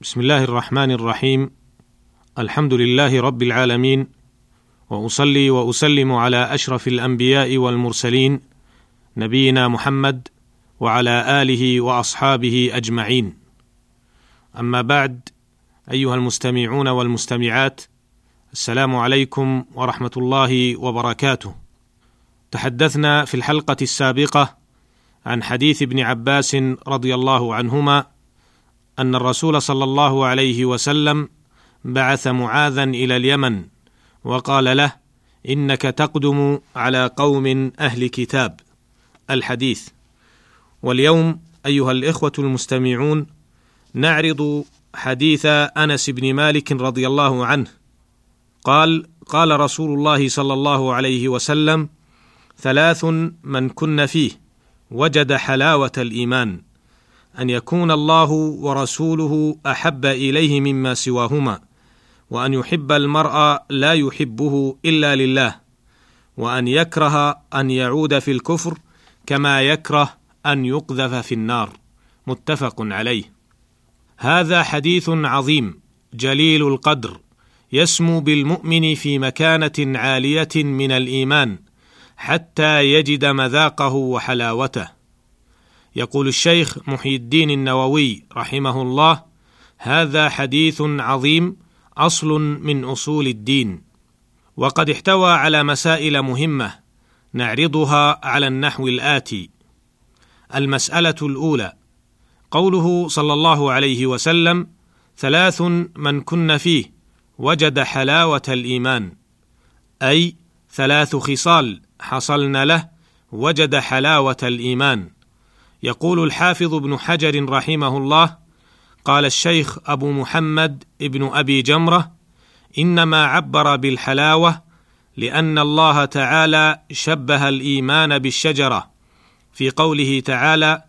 بسم الله الرحمن الرحيم الحمد لله رب العالمين واصلي واسلم على اشرف الانبياء والمرسلين نبينا محمد وعلى اله واصحابه اجمعين اما بعد ايها المستمعون والمستمعات السلام عليكم ورحمه الله وبركاته تحدثنا في الحلقة السابقه عن حديث ابن عباس رضي الله عنهما أن الرسول صلى الله عليه وسلم بعث معاذا إلى اليمن وقال له إنك تقدم على قوم أهل كتاب. الحديث. واليوم أيها الإخوة المستمعون نعرض حديث أنس بن مالك رضي الله عنه. قال قال رسول الله صلى الله عليه وسلم ثلاث من كن فيه وجد حلاوة الإيمان. أن يكون الله ورسوله أحب إليه مما سواهما وأن يحب المرء لا يحبه إلا لله وأن يكره أن يعود في الكفر كما يكره أن يقذف في النار. متفق عليه. هذا حديث عظيم جليل القدر يسمو بالمؤمن في مكانة عالية من الإيمان حتى يجد مذاقه وحلاوته. يقول الشيخ محي الدين النووي رحمه الله هذا حديث عظيم أصل من أصول الدين. وقد احتوى على مسائل مهمة نعرضها على النحو الآتي. المسألة الأولى قوله صلى الله عليه وسلم ثلاث من كن فيه وجد حلاوة الإيمان أي ثلاث خصال حصلن له وجد حلاوة الإيمان. يقول الحافظ ابن حجر رحمه الله قال الشيخ أبو محمد ابن أبي جمرة إنما عبر بالحلاوة لأن الله تعالى شبه الإيمان بالشجرة. في قوله تعالى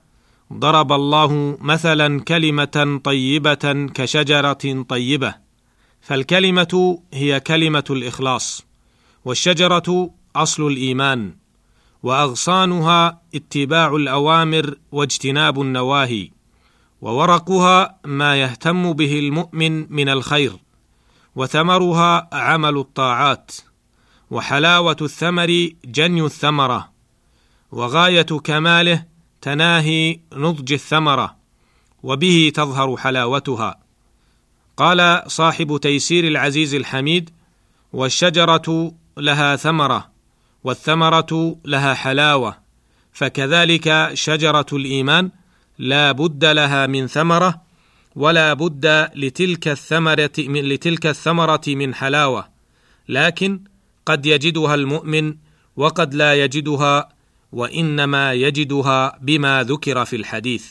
ضرب الله مثلا كلمة طيبة كشجرة طيبة فالكلمة هي كلمة الإخلاص والشجرة أصل الإيمان. وأغصانها اتباع الأوامر واجتناب النواهي وورقها ما يهتم به المؤمن من الخير وثمرها عمل الطاعات وحلاوة الثمر جني الثمرة وغاية كماله تناهي نضج الثمرة وبه تظهر حلاوتها. قال صاحب تيسير العزيز الحميد والشجرة لها ثمرة. والثمرة لها حلاوة فكذلك شجرة الإيمان لا بد لها من ثمرة ولا بد لتلك الثمرة من لتلك الثمرة من حلاوة لكن قد يجدها المؤمن وقد لا يجدها وإنما يجدها بما ذكر في الحديث.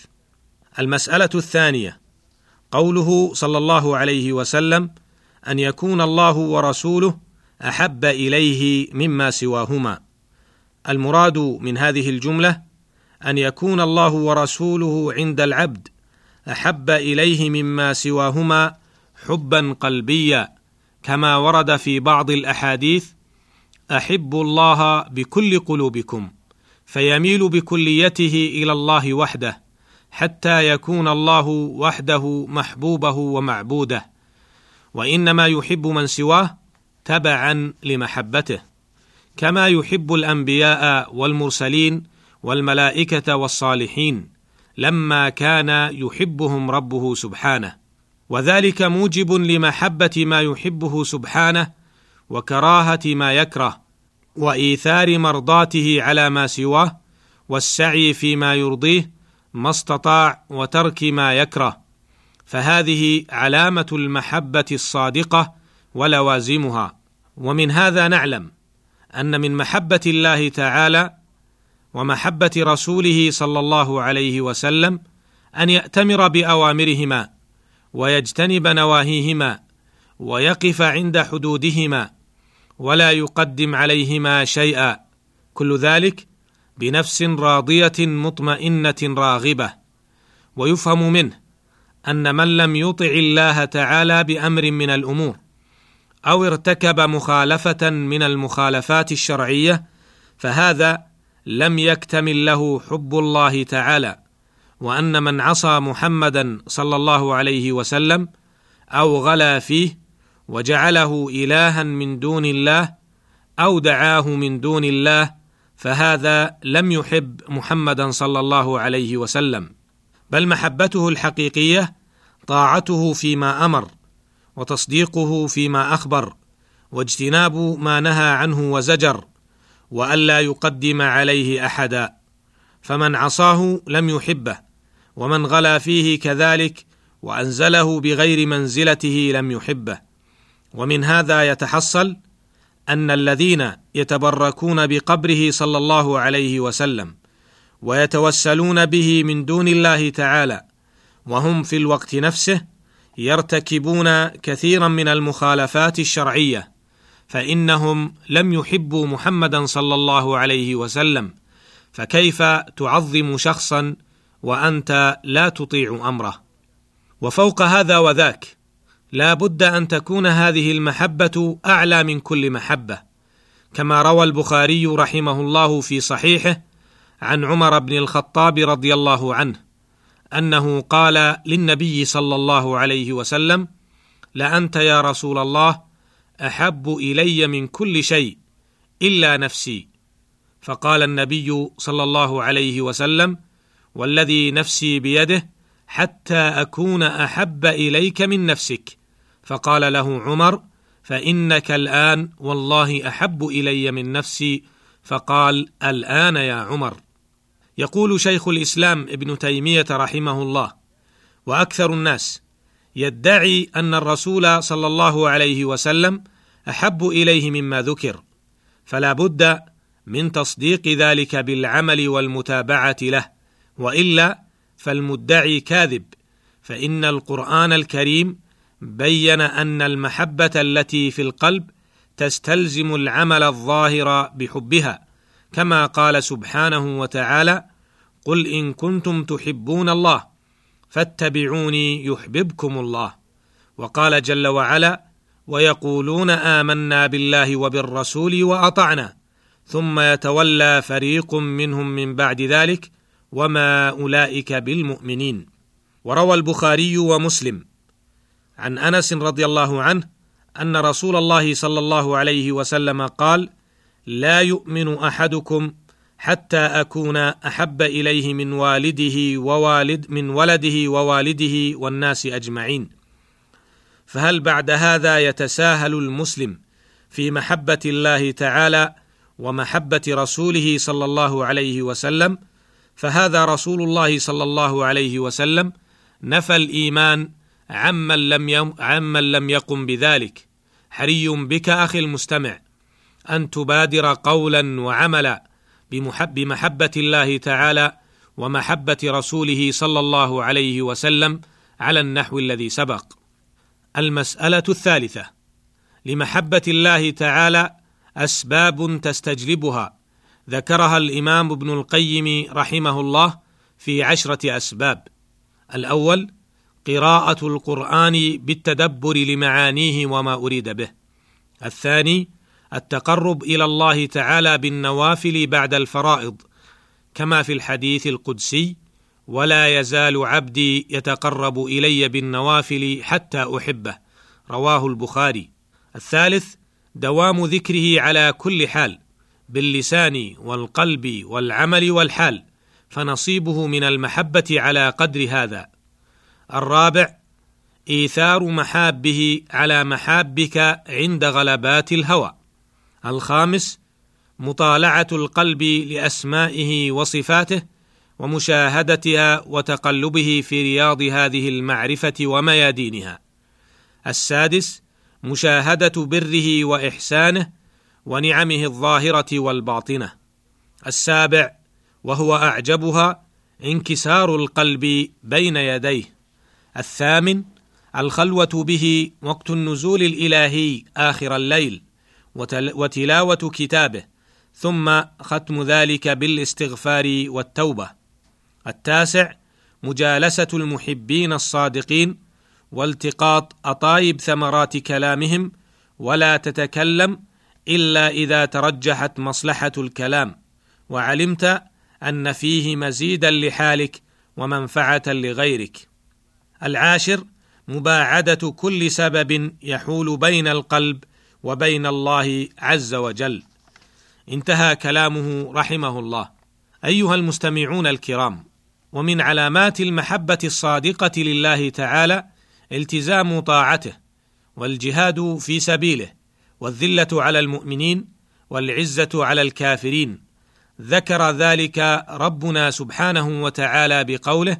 المسألة الثانية قوله صلى الله عليه وسلم أن يكون الله ورسوله أحب إليه مما سواهما. المراد من هذه الجملة أن يكون الله ورسوله عند العبد أحب إليه مما سواهما حبا قلبيا كما ورد في بعض الأحاديث أحبوا الله بكل قلوبكم فيميل بكليته إلى الله وحده حتى يكون الله وحده محبوبه ومعبوده. وإنما يحب من سواه تبعا لمحبته كما يحب الأنبياء والمرسلين والملائكة والصالحين لما كان يحبهم ربه سبحانه. وذلك موجب لمحبة ما يحبه سبحانه وكراهة ما يكره وإيثار مرضاته على ما سواه والسعي فيما يرضيه ما استطاع وترك ما يكره. فهذه علامة المحبة الصادقة ولوازمها. ومن هذا نعلم أن من محبة الله تعالى ومحبة رسوله صلى الله عليه وسلم أن يأتمر بأوامرهما ويجتنب نواهيهما ويقف عند حدودهما ولا يقدم عليهما شيئا كل ذلك بنفس راضية مطمئنة راغبة. ويفهم منه أن من لم يطع الله تعالى بأمر من الأمور أو ارتكب مخالفة من المخالفات الشرعية فهذا لم يكتمل له حب الله تعالى وأن من عصى محمدا صلى الله عليه وسلم أو غلا فيه وجعله الها من دون الله أو دعاه من دون الله فهذا لم يحب محمدا صلى الله عليه وسلم. بل محبته الحقيقية طاعته فيما أمر. وتصديقه فيما أخبر واجتناب ما نهى عنه وزجر والا يقدم عليه أحدا. فمن عصاه لم يحبه ومن غلا فيه كذلك وأنزله بغير منزلته لم يحبه. ومن هذا يتحصل أن الذين يتبركون بقبره صلى الله عليه وسلم ويتوسلون به من دون الله تعالى وهم في الوقت نفسه يرتكبون كثيرا من المخالفات الشرعية فإنهم لم يحبوا محمدا صلى الله عليه وسلم فكيف تعظم شخصا وأنت لا تطيع أمره؟ وفوق هذا وذاك لا بد أن تكون هذه المحبة أعلى من كل محبة كما روى البخاري رحمه الله في صحيحه عن عمر بن الخطاب رضي الله عنه. أنه قال للنبي صلى الله عليه وسلم لانت يا رسول الله أحب إلي من كل شيء إلا نفسي. فقال النبي صلى الله عليه وسلم والذي نفسي بيده حتى أكون أحب إليك من نفسك. فقال له عمر فإنك الآن والله أحب إلي من نفسي. فقال الآن يا عمر. يقول شيخ الإسلام ابن تيمية رحمه الله وأكثر الناس يدعي أن الرسول صلى الله عليه وسلم أحب إليه مما ذكر فلا بد من تصديق ذلك بالعمل والمتابعة له وإلا فالمدعي كاذب فإن القرآن الكريم بين أن المحبة التي في القلب تستلزم العمل الظاهر بحبها. كما قال سبحانه وتعالى قل إن كنتم تحبون الله فاتبعوني يحببكم الله. وقال جل وعلا ويقولون آمنا بالله وبالرسول وأطعنا ثم يتولى فريق منهم من بعد ذلك وما أولئك بالمؤمنين. وروى البخاري ومسلم عن أنس رضي الله عنه أن رسول الله صلى الله عليه وسلم قال لا يؤمن أحدكم حتى أكون أحب إليه من والده ووالد من ولده ووالده والناس أجمعين. فهل بعد هذا يتساهل المسلم في محبة الله تعالى ومحبة رسوله صلى الله عليه وسلم؟ فهذا رسول الله صلى الله عليه وسلم نفى الإيمان عمن لم يم عمن لم يقم بذلك. حري بك أخي المستمع. أن تبادر قولا وعملا بمحب بمحبة الله تعالى ومحبة رسوله صلى الله عليه وسلم على النحو الذي سبق. المسألة الثالثة لمحبة الله تعالى أسباب تستجلبها. ذكرها الإمام ابن القيم رحمه الله في عشرة أسباب. الأول قراءة القرآن بالتدبر لمعانيه وما أريد به. الثاني التقرب إلى الله تعالى بالنوافل بعد الفرائض كما في الحديث القدسي ولا يزال عبدي يتقرب إلي بالنوافل حتى أحبه رواه البخاري. الثالث دوام ذكره على كل حال باللسان والقلب والعمل والحال فنصيبه من المحبة على قدر هذا الرابع إيثار محابه على محابك عند غلبات الهوى الخامس مطالعة القلب لأسمائه وصفاته ومشاهدتها وتقلبه في رياض هذه المعرفة وميادينها. السادس مشاهدة بره وإحسانه ونعمه الظاهرة والباطنة. السابع وهو أعجبها انكسار القلب بين يديه. الثامن الخلوة به وقت النزول الإلهي آخر الليل. وتلاوة كتابه ثم ختم ذلك بالاستغفار والتوبة. التاسع مجالسة المحبين الصادقين والتقاط أطايب ثمرات كلامهم ولا تتكلم إلا إذا ترجحت مصلحة الكلام وعلمت أن فيه مزيدا لحالك ومنفعة لغيرك. العاشر مباعدة كل سبب يحول بين القلب وبين الله عز وجل. انتهى كلامه رحمه الله. أيها المستمعون الكرام ومن علامات المحبة الصادقة لله تعالى التزام طاعته والجهاد في سبيله والذلة على المؤمنين والعزة على الكافرين. ذكر ذلك ربنا سبحانه وتعالى بقوله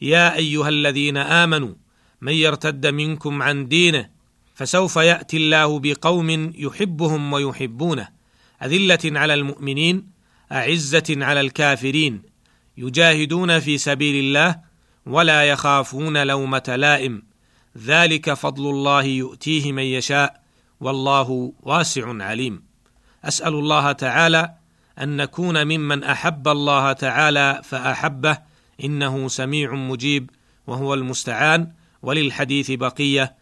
يا أيها الذين آمنوا من يرتد منكم عن دينه فسوف يأتي الله بقوم يحبهم ويحبونه. أذلة على المؤمنين أعزة على الكافرين. يجاهدون في سبيل الله ولا يخافون لومة لائم. ذلك فضل الله يؤتيه من يشاء والله واسع عليم. أسأل الله تعالى أن نكون ممن أحب الله تعالى فأحبه إنه سميع مجيب وهو المستعان وللحديث بقية.